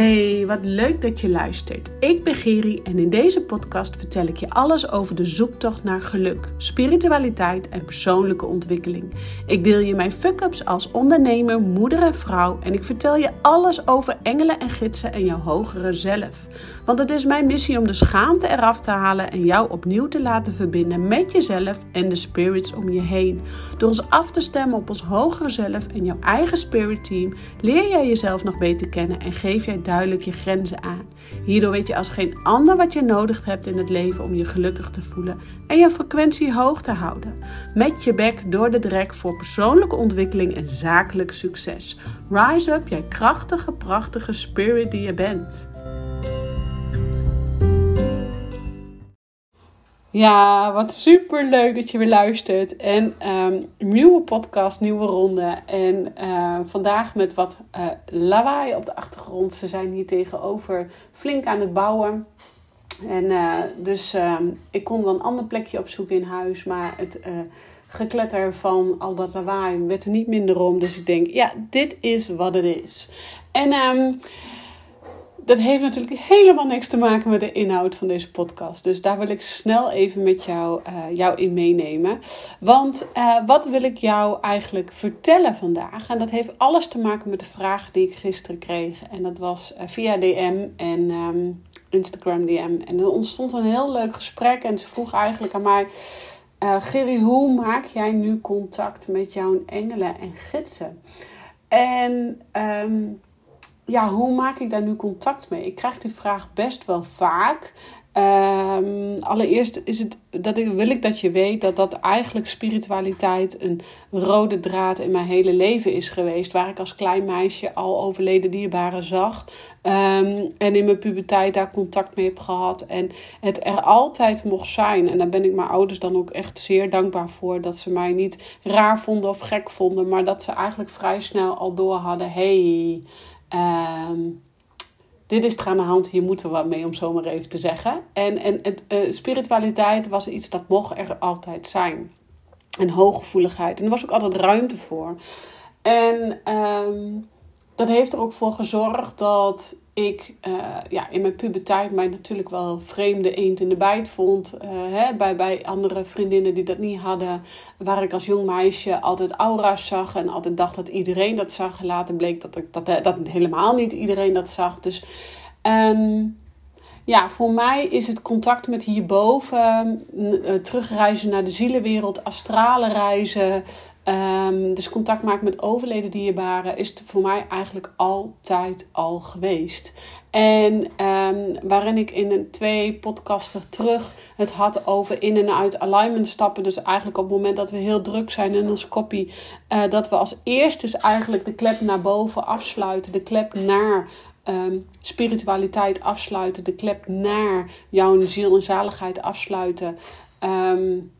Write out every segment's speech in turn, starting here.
Hey, wat leuk dat je luistert. Ik ben Geri en in deze podcast vertel ik je alles over de zoektocht naar geluk, spiritualiteit en persoonlijke ontwikkeling. Ik deel je mijn fuck-ups als ondernemer, moeder en vrouw en ik vertel je alles over engelen en gidsen en jouw hogere zelf. Want het is mijn missie om de schaamte eraf te halen en jou opnieuw te laten verbinden met jezelf en de spirits om je heen. Door ons af te stemmen op ons hogere zelf en jouw eigen spirit team leer jij jezelf nog beter kennen en geef jij duidelijk je grenzen aan. Hierdoor weet je als geen ander wat je nodig hebt in het leven om je gelukkig te voelen en je frequentie hoog te houden. Met je bek door de drek voor persoonlijke ontwikkeling en zakelijk succes. Rise up, jij krachtige, prachtige spirit die je bent. Ja, wat super leuk dat je weer luistert. En um, nieuwe podcast, nieuwe ronde. En uh, vandaag met wat uh, lawaai op de achtergrond. Ze zijn hier tegenover flink aan het bouwen. En uh, dus ik kon wel een ander plekje opzoeken in huis. Maar het gekletter van al dat lawaai werd er niet minder om. Dus ik denk, ja, dit is wat het is. En um, dat heeft natuurlijk helemaal niks te maken met de inhoud van deze podcast. Dus daar wil ik snel even met jou, uh, jou in meenemen. Want uh, wat wil ik jou eigenlijk vertellen vandaag? En dat heeft alles te maken met de vraag die ik gisteren kreeg. En dat was uh, via DM en um, Instagram DM. En er ontstond een heel leuk gesprek. En ze vroeg eigenlijk aan mij... Gerry, hoe maak jij nu contact met jouw engelen en gidsen? En... Um, ja, hoe maak ik daar nu contact mee? Ik krijg die vraag best wel vaak. Um, allereerst is het, dat ik, wil ik dat je weet dat dat eigenlijk spiritualiteit een rode draad in mijn hele leven is geweest. Waar ik als klein meisje al overleden dierbaren zag. Um, en in mijn puberteit daar contact mee heb gehad. En het er altijd mocht zijn. En daar ben ik mijn ouders dan ook echt zeer dankbaar voor. Dat ze mij niet raar vonden of gek vonden. Maar dat ze eigenlijk vrij snel al door hadden. Hey, Um, dit is er aan de hand, hier moeten we wat mee, om zo maar even te zeggen. En, en het, uh, spiritualiteit was iets dat mocht er altijd zijn. En hooggevoeligheid. En er was ook altijd ruimte voor. En um, dat heeft er ook voor gezorgd dat ik uh, ja, in mijn puberteit mij natuurlijk wel vreemde eend in de bijt vond. Uh, hè, bij, bij andere vriendinnen die dat niet hadden. Waar ik als jong meisje altijd aura's zag. En altijd dacht dat iedereen dat zag. Later bleek dat, ik, dat, dat helemaal niet iedereen dat zag. Dus um, ja, voor mij is het contact met hierboven. Uh, terugreizen naar de zielenwereld. Astrale reizen. Um, dus contact maken met overleden dierbaren is voor mij eigenlijk altijd al geweest. En um, waarin ik in een twee podcasten terug het had over in en uit alignment stappen. Dus eigenlijk op het moment dat we heel druk zijn in ons kopie, uh, dat we als eerste dus eigenlijk de klep naar boven afsluiten. De klep naar um, spiritualiteit afsluiten. De klep naar jouw ziel en zaligheid afsluiten. Um,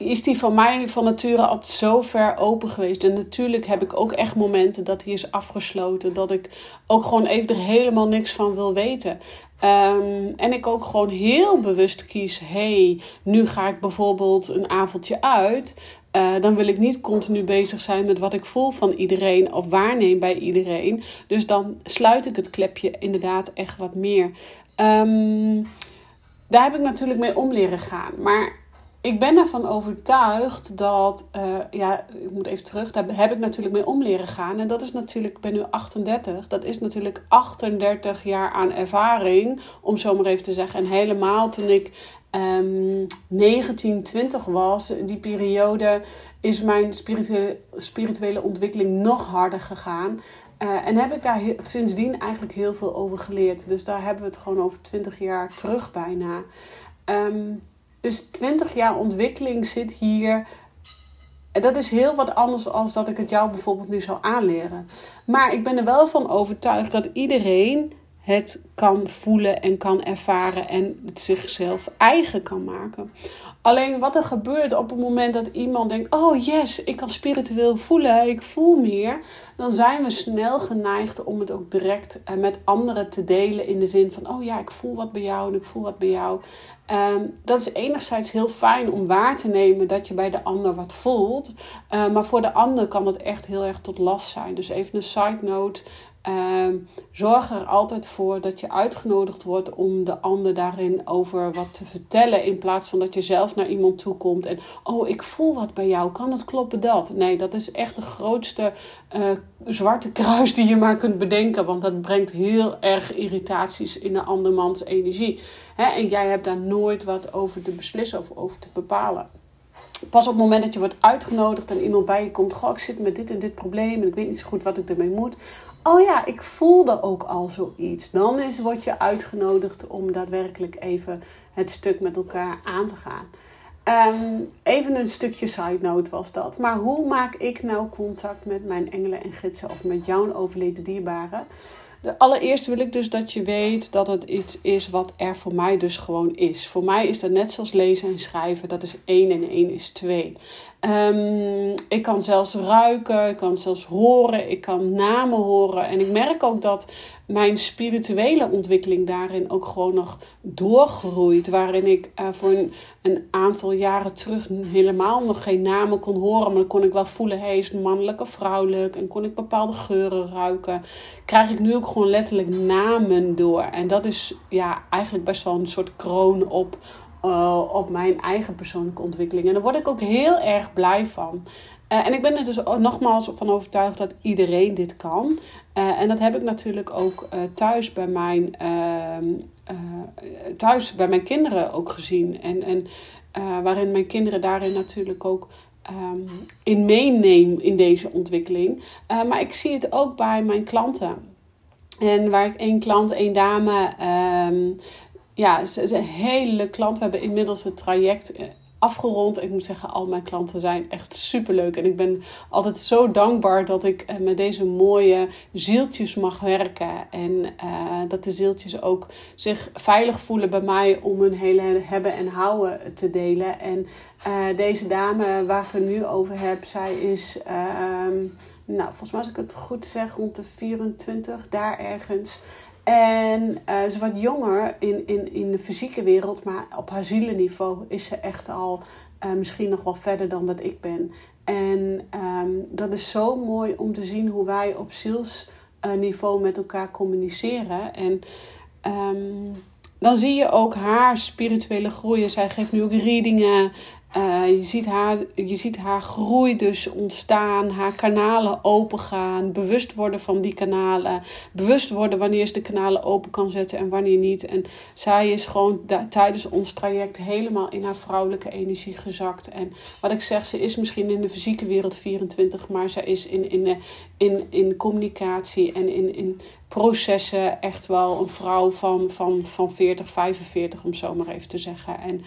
is die van mij van nature altijd zo ver open geweest. En natuurlijk heb ik ook echt momenten dat hij is afgesloten. Dat ik ook gewoon even er helemaal niks van wil weten. Um, en ik ook gewoon heel bewust kies: hey, nu ga ik bijvoorbeeld een avondje uit. Uh, dan wil ik niet continu bezig zijn met wat ik voel van iedereen of waarneem bij iedereen. Dus dan sluit ik het klepje inderdaad echt wat meer. Um, daar heb ik natuurlijk mee om leren gaan. Maar ik ben ervan overtuigd dat, uh, ja, ik moet even terug, daar heb ik natuurlijk mee om leren gaan. En dat is natuurlijk, ik ben nu 38, dat is natuurlijk 38 jaar aan ervaring, om zo maar even te zeggen. En helemaal toen ik um, 19, 20 was, die periode, is mijn spirituele, ontwikkeling nog harder gegaan. Uh, en heb ik daar sindsdien eigenlijk heel veel over geleerd. Dus daar hebben we het gewoon over 20 jaar terug bijna. Um, dus 20 jaar ontwikkeling zit hier. En dat is heel wat anders als dat ik het jou bijvoorbeeld nu zou aanleren. Maar ik ben er wel van overtuigd dat iedereen het kan voelen en kan ervaren en het zichzelf eigen kan maken. Alleen wat er gebeurt op het moment dat iemand denkt: Oh yes, ik kan spiritueel voelen, ik voel meer. Dan zijn we snel geneigd om het ook direct eh, met anderen te delen. In de zin van: Oh ja, ik voel wat bij jou en ik voel wat bij jou. Um, dat is enerzijds heel fijn om waar te nemen dat je bij de ander wat voelt. Uh, maar voor de ander kan dat echt heel erg tot last zijn. Dus even een side note. Ehm, zorg er altijd voor dat je uitgenodigd wordt om de ander daarin over wat te vertellen. In plaats van dat je zelf naar iemand toe komt en oh, ik voel wat bij jou. Kan het kloppen dat? Nee, dat is echt de grootste uh, zwarte kruis die je maar kunt bedenken. Want dat brengt heel erg irritaties in de andermans energie. en jij hebt daar nooit wat over te beslissen of over te bepalen. Pas op het moment dat je wordt uitgenodigd en iemand bij je komt, goh, ik zit met dit en dit probleem en ik weet niet zo goed wat ik ermee moet. Oh ja, ik voelde ook al zoiets. Dan is, word je uitgenodigd om daadwerkelijk even het stuk met elkaar aan te gaan. Um, even een stukje side note was dat. Maar hoe maak ik nou contact met mijn engelen en gidsen of met jouw overleden dierbaren? De, allereerst wil ik dus dat je weet dat het iets is wat er voor mij dus gewoon is. Voor mij is dat net zoals lezen en schrijven, dat is 1 en 1 is 2. Um, ik kan zelfs ruiken, ik kan zelfs horen, ik kan namen horen. En ik merk ook dat mijn spirituele ontwikkeling daarin ook gewoon nog doorgroeit. Waarin ik uh, voor een, aantal jaren terug helemaal nog geen namen kon horen. Maar dan kon ik wel voelen, hey, is mannelijk of vrouwelijk? En kon ik bepaalde geuren ruiken. Krijg ik nu ook gewoon letterlijk namen door. En dat is ja, eigenlijk best wel een soort kroon op, uh, op mijn eigen persoonlijke ontwikkeling. En daar word ik ook heel erg blij van. Uh, en ik ben er dus nogmaals van overtuigd dat iedereen dit kan. Uh, en dat heb ik natuurlijk ook thuis bij mijn, ehm, thuis bij mijn kinderen ook gezien. En, en waarin mijn kinderen daarin natuurlijk ook um, in meeneem in deze ontwikkeling. maar ik zie het ook bij mijn klanten. En waar ik één klant, één dame. Um, ja, ze is een hele klant. We hebben inmiddels het traject eh, afgerond. Ik moet zeggen, al mijn klanten zijn echt super leuk. En ik ben altijd zo dankbaar dat ik eh, met deze mooie zieltjes mag werken. En uh, dat de zieltjes ook zich veilig voelen bij mij om hun hele hebben en houden te delen. En deze dame waar ik het nu over heb, zij is. Uh, nou, volgens mij als ik het goed zeg, rond de 24, daar ergens. En uh, ze wat jonger in, in, in de fysieke wereld, maar op haar zielenniveau is ze echt al uh, misschien nog wel verder dan dat ik ben. En um, dat is zo mooi om te zien hoe wij op zielsniveau met elkaar communiceren. En um, dan zie je ook haar spirituele groeien. Zij geeft nu ook readingen. Uh, je, ziet haar, je ziet haar groei dus ontstaan, haar kanalen opengaan, bewust worden van die kanalen, bewust worden wanneer ze de kanalen open kan zetten en wanneer niet. En zij is gewoon tijdens ons traject helemaal in haar vrouwelijke energie gezakt. En wat ik zeg, ze is misschien in de fysieke wereld 24, maar ze is in, in, in, in communicatie en in, in processen echt wel een vrouw van, van, van 40, 45, om zo maar even te zeggen. En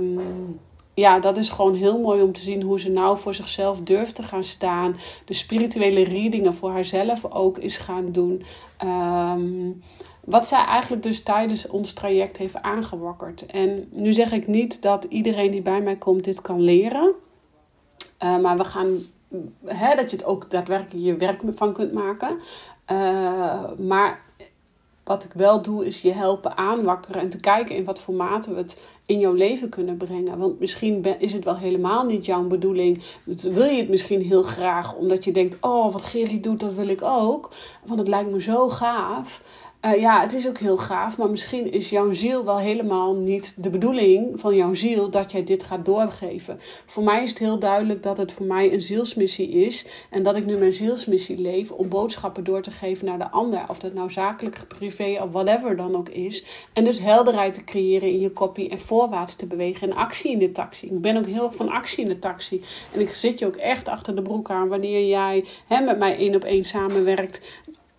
um, ja, dat is gewoon heel mooi om te zien hoe ze nou voor zichzelf durft te gaan staan. De spirituele readingen voor haarzelf ook is gaan doen. Um, wat zij eigenlijk dus tijdens ons traject heeft aangewakkerd. En nu zeg ik niet dat iedereen die bij mij komt dit kan leren. Uh, maar we gaan, hè, dat je het ook daadwerkelijk je werk van kunt maken. Uh, maar wat ik wel doe, is je helpen aanwakkeren en te kijken in wat voor mate we het in jouw leven kunnen brengen. Want misschien is het wel helemaal niet jouw bedoeling. Wil je het misschien heel graag, omdat je denkt: oh, wat Gerry doet, dat wil ik ook. Want het lijkt me zo gaaf. Uh, ja, het is ook heel gaaf, maar misschien is jouw ziel wel helemaal niet de bedoeling van jouw ziel dat jij dit gaat doorgeven. Voor mij is het heel duidelijk dat het voor mij een zielsmissie is en dat ik nu mijn zielsmissie leef om boodschappen door te geven naar de ander. Of dat nou zakelijk, privé of whatever dan ook is. En dus helderheid te creëren in je kopie en voorwaarts te bewegen en actie in de taxi. Ik ben ook heel erg van actie in de taxi. En ik zit je ook echt achter de broek aan wanneer jij hè, met mij één op één samenwerkt.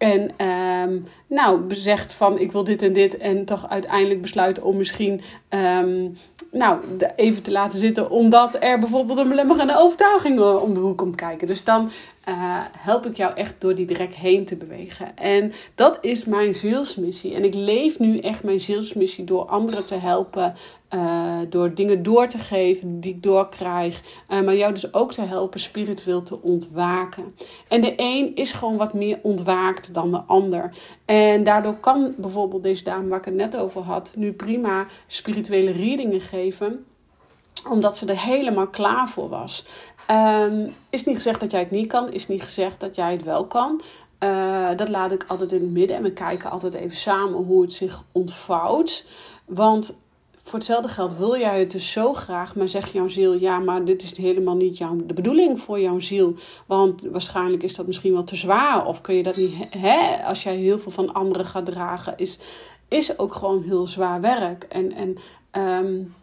En um, nou, zegt van ik wil dit en dit. En toch uiteindelijk besluit om misschien um, nou, even te laten zitten. Omdat er bijvoorbeeld een belemmerende overtuiging eh, om de hoek komt kijken. Dus dan uh, help ik jou echt door die drek heen te bewegen. En dat is mijn zielsmissie. En ik leef nu echt mijn zielsmissie door anderen te helpen. Uh, door dingen door te geven die ik doorkrijg. Uh, maar jou dus ook te helpen spiritueel te ontwaken. En de een is gewoon wat meer ontwaakt dan de ander. En daardoor kan bijvoorbeeld deze dame waar ik het net over had, nu prima spirituele readingen geven omdat ze er helemaal klaar voor was. Um, is niet gezegd dat jij het niet kan, is niet gezegd dat jij het wel kan. Uh, dat laat ik altijd in het midden. En we kijken altijd even samen hoe het zich ontvouwt. Want voor hetzelfde geld wil jij het dus zo graag, maar zegt jouw ziel: ja, maar dit is helemaal niet jouw, de bedoeling voor jouw ziel. Want waarschijnlijk is dat misschien wel te zwaar, of kun je dat niet, hè, als jij heel veel van anderen gaat dragen, is, is ook gewoon heel zwaar werk. En, en um,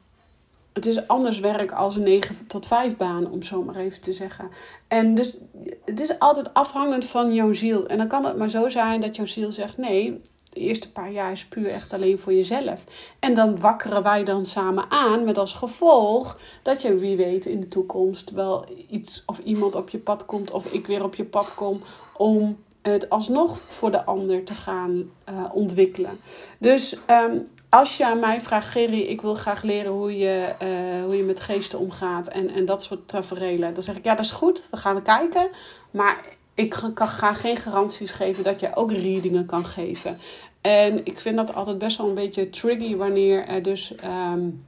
het is anders werk als een 9 tot 5 baan, om zo maar even te zeggen. En dus het is altijd afhangend van jouw ziel. En dan kan het maar zo zijn dat jouw ziel zegt: nee, de eerste paar jaar is puur echt alleen voor jezelf. En dan wakkeren wij dan samen aan met als gevolg dat je wie weet in de toekomst wel iets of iemand op je pad komt of ik weer op je pad kom om het alsnog voor de ander te gaan uh, ontwikkelen. Dus um, als je aan mij vraagt, Gerry, ik wil graag leren hoe je, uh, hoe je met geesten omgaat en, en dat soort tafereelen. Dan zeg ik, ja, dat is goed, we gaan kijken. Maar ik ga, ga geen garanties geven dat je ook readingen kan geven. En ik vind dat altijd best wel een beetje tricky wanneer er dus um,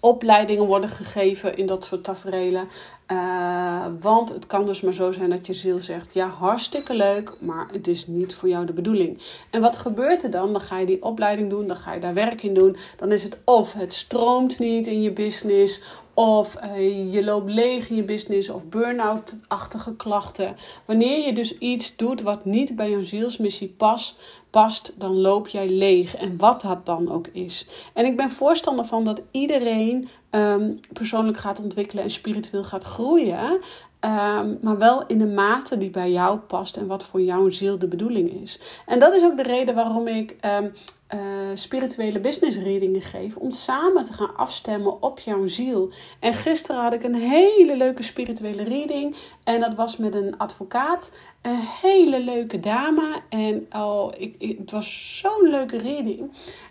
opleidingen worden gegeven in dat soort tafereelen. Uh, want het kan dus maar zo zijn dat je ziel zegt: Ja, hartstikke leuk, maar het is niet voor jou de bedoeling. En wat gebeurt er dan? Dan ga je die opleiding doen, dan ga je daar werk in doen. Dan is het of het stroomt niet in je business, of uh, je loopt leeg in je business of burn-out-achtige klachten. Wanneer je dus iets doet wat niet bij jouw zielsmissie past, past, dan loop jij leeg. En wat dat dan ook is. En ik ben voorstander van dat iedereen um, persoonlijk gaat ontwikkelen en spiritueel gaat groeien. Um, maar wel in de mate die bij jou past en wat voor jouw ziel de bedoeling is. En dat is ook de reden waarom ik um, uh, spirituele business readingen geef. Om samen te gaan afstemmen op jouw ziel. En gisteren had ik een hele leuke spirituele reading. En dat was met een advocaat. Een hele leuke dame. En oh, ik het was zo'n leuke reading.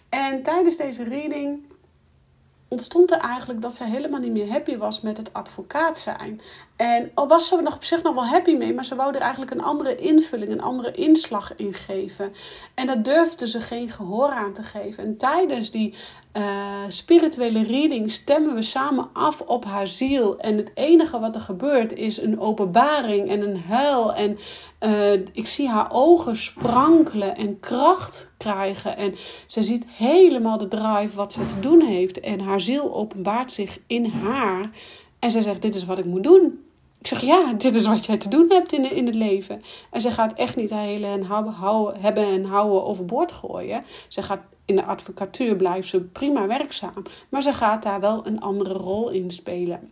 En tijdens deze reading ontstond er eigenlijk dat ze helemaal niet meer happy was met het advocaat zijn. En al was ze nog op zich nog wel happy mee, maar ze wou er eigenlijk een andere invulling, een andere inslag in geven. En daar durfde ze geen gehoor aan te geven. En tijdens die uh, spirituele reading stemmen we samen af op haar ziel. En het enige wat er gebeurt is een openbaring en een huil. En uh, ik zie haar ogen sprankelen en kracht krijgen. En ze ziet helemaal de drive wat ze te doen heeft. En haar ziel openbaart zich in haar. En zij zegt: Dit is wat ik moet doen. Ik zeg, ja, dit is wat jij te doen hebt in, in het leven. En ze gaat echt niet hele en houden, hebben en houden overboord gooien. Ze gaat in de advocatuur blijft ze prima werkzaam. Maar ze gaat daar wel een andere rol in spelen.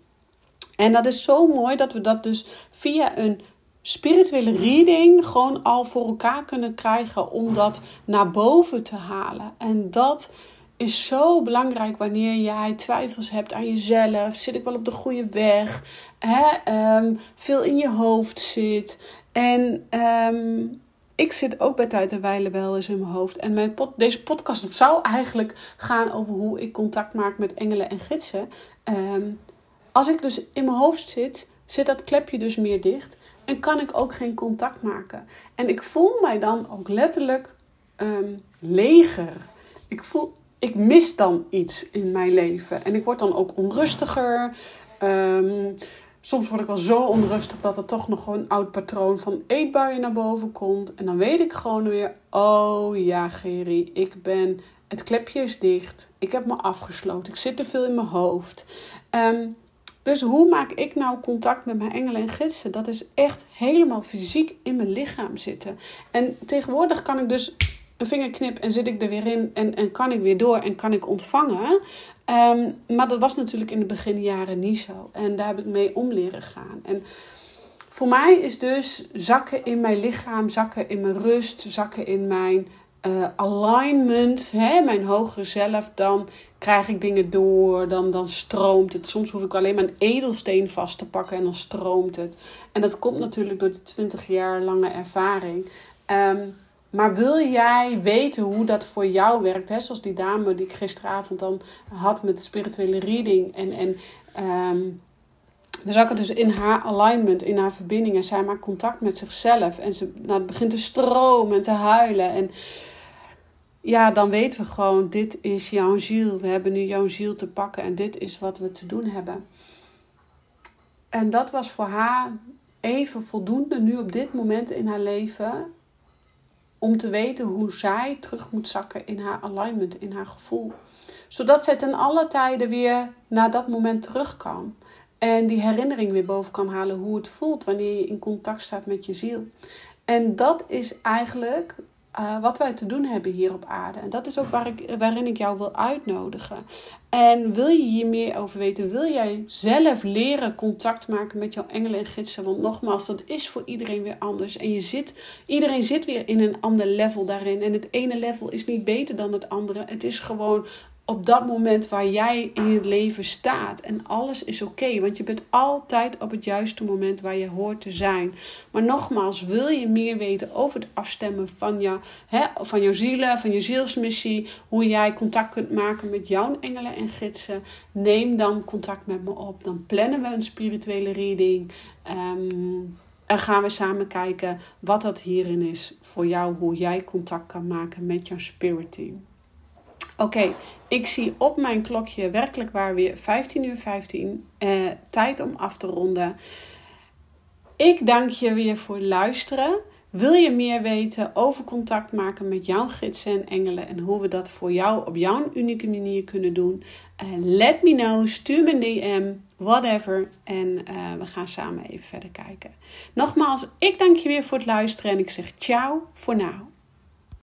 En dat is zo mooi dat we dat dus via een spirituele reading gewoon al voor elkaar kunnen krijgen om dat naar boven te halen. En dat is zo belangrijk wanneer jij twijfels hebt aan jezelf. Zit ik wel op de goede weg? Hè? Um, veel in je hoofd zit. En um, ik zit ook bij tijd en wijle wel eens in mijn hoofd. En mijn deze podcast zou eigenlijk gaan over hoe ik contact maak met engelen en gidsen. Um, als ik dus in mijn hoofd zit, zit dat klepje dus meer dicht. En kan ik ook geen contact maken. En ik voel mij dan ook letterlijk leger. Ik voel, ik mis dan iets in mijn leven. En ik word dan ook onrustiger. Um, soms word ik wel zo onrustig dat er toch nog een oud patroon van eetbuien naar boven komt. En dan weet ik gewoon weer: oh ja, Geri, ik ben. Het klepje is dicht. Ik heb me afgesloten. Ik zit te veel in mijn hoofd. Um, dus hoe maak ik nou contact met mijn engelen en gidsen? Dat is echt helemaal fysiek in mijn lichaam zitten. En tegenwoordig kan ik dus een vingerknip en zit ik er weer in en, en kan ik weer door en kan ik ontvangen. Ehm, maar dat was natuurlijk in de beginjaren niet zo. En daar heb ik mee om leren gaan. En voor mij is dus zakken in mijn lichaam, zakken in mijn rust, zakken in mijn uh, alignment, hè, mijn hogere zelf, dan krijg ik dingen door, dan, dan stroomt het. Soms hoef ik alleen maar een edelsteen vast te pakken en dan stroomt het. En dat komt natuurlijk door de 20 jaar lange ervaring. Um, maar wil jij weten hoe dat voor jou werkt? Hè? Zoals die dame die ik gisteravond dan had met de spirituele reading. En, en um, dan zag ik dus in haar alignment, in haar verbinding. En zij maakt contact met zichzelf. En ze nou, het begint te stromen en te huilen. En ja, dan weten we gewoon, dit is jouw ziel. We hebben nu jouw ziel te pakken en dit is wat we te doen hebben. En dat was voor haar even voldoende nu op dit moment in haar leven om te weten hoe zij terug moet zakken in haar alignment, in haar gevoel. Zodat zij ten alle tijden weer naar dat moment terug kan. En die herinnering weer boven kan halen hoe het voelt wanneer je in contact staat met je ziel. En dat is eigenlijk uh, wat wij te doen hebben hier op aarde. En dat is ook waar ik, waarin ik jou wil uitnodigen. En wil je hier meer over weten? Wil jij zelf leren contact maken met jouw engelen en gidsen? Want nogmaals, dat is voor iedereen weer anders. En je zit, iedereen zit weer in een ander level daarin. En het ene level is niet beter dan het andere. Het is gewoon op dat moment waar jij in het leven staat. En alles is oké, want je bent altijd op het juiste moment waar je hoort te zijn. Maar nogmaals, wil je meer weten over het afstemmen van, jou, van jouw zielen, van je zielsmissie, hoe jij contact kunt maken met jouw engelen en gidsen, neem dan contact met me op. Dan plannen we een spirituele reading. Um, en gaan we samen kijken wat dat hierin is voor jou, hoe jij contact kan maken met jouw spirit team. Oké, ik zie op mijn klokje werkelijk waar weer 15 uur 15. Eh, tijd om af te ronden. Ik dank je weer voor het luisteren. Wil je meer weten over contact maken met jouw gidsen en engelen en hoe we dat voor jou op jouw unieke manier kunnen doen? Uh, let me know, stuur me een DM, whatever. En uh, we gaan samen even verder kijken. Nogmaals, ik dank je weer voor het luisteren en ik zeg ciao voor nu.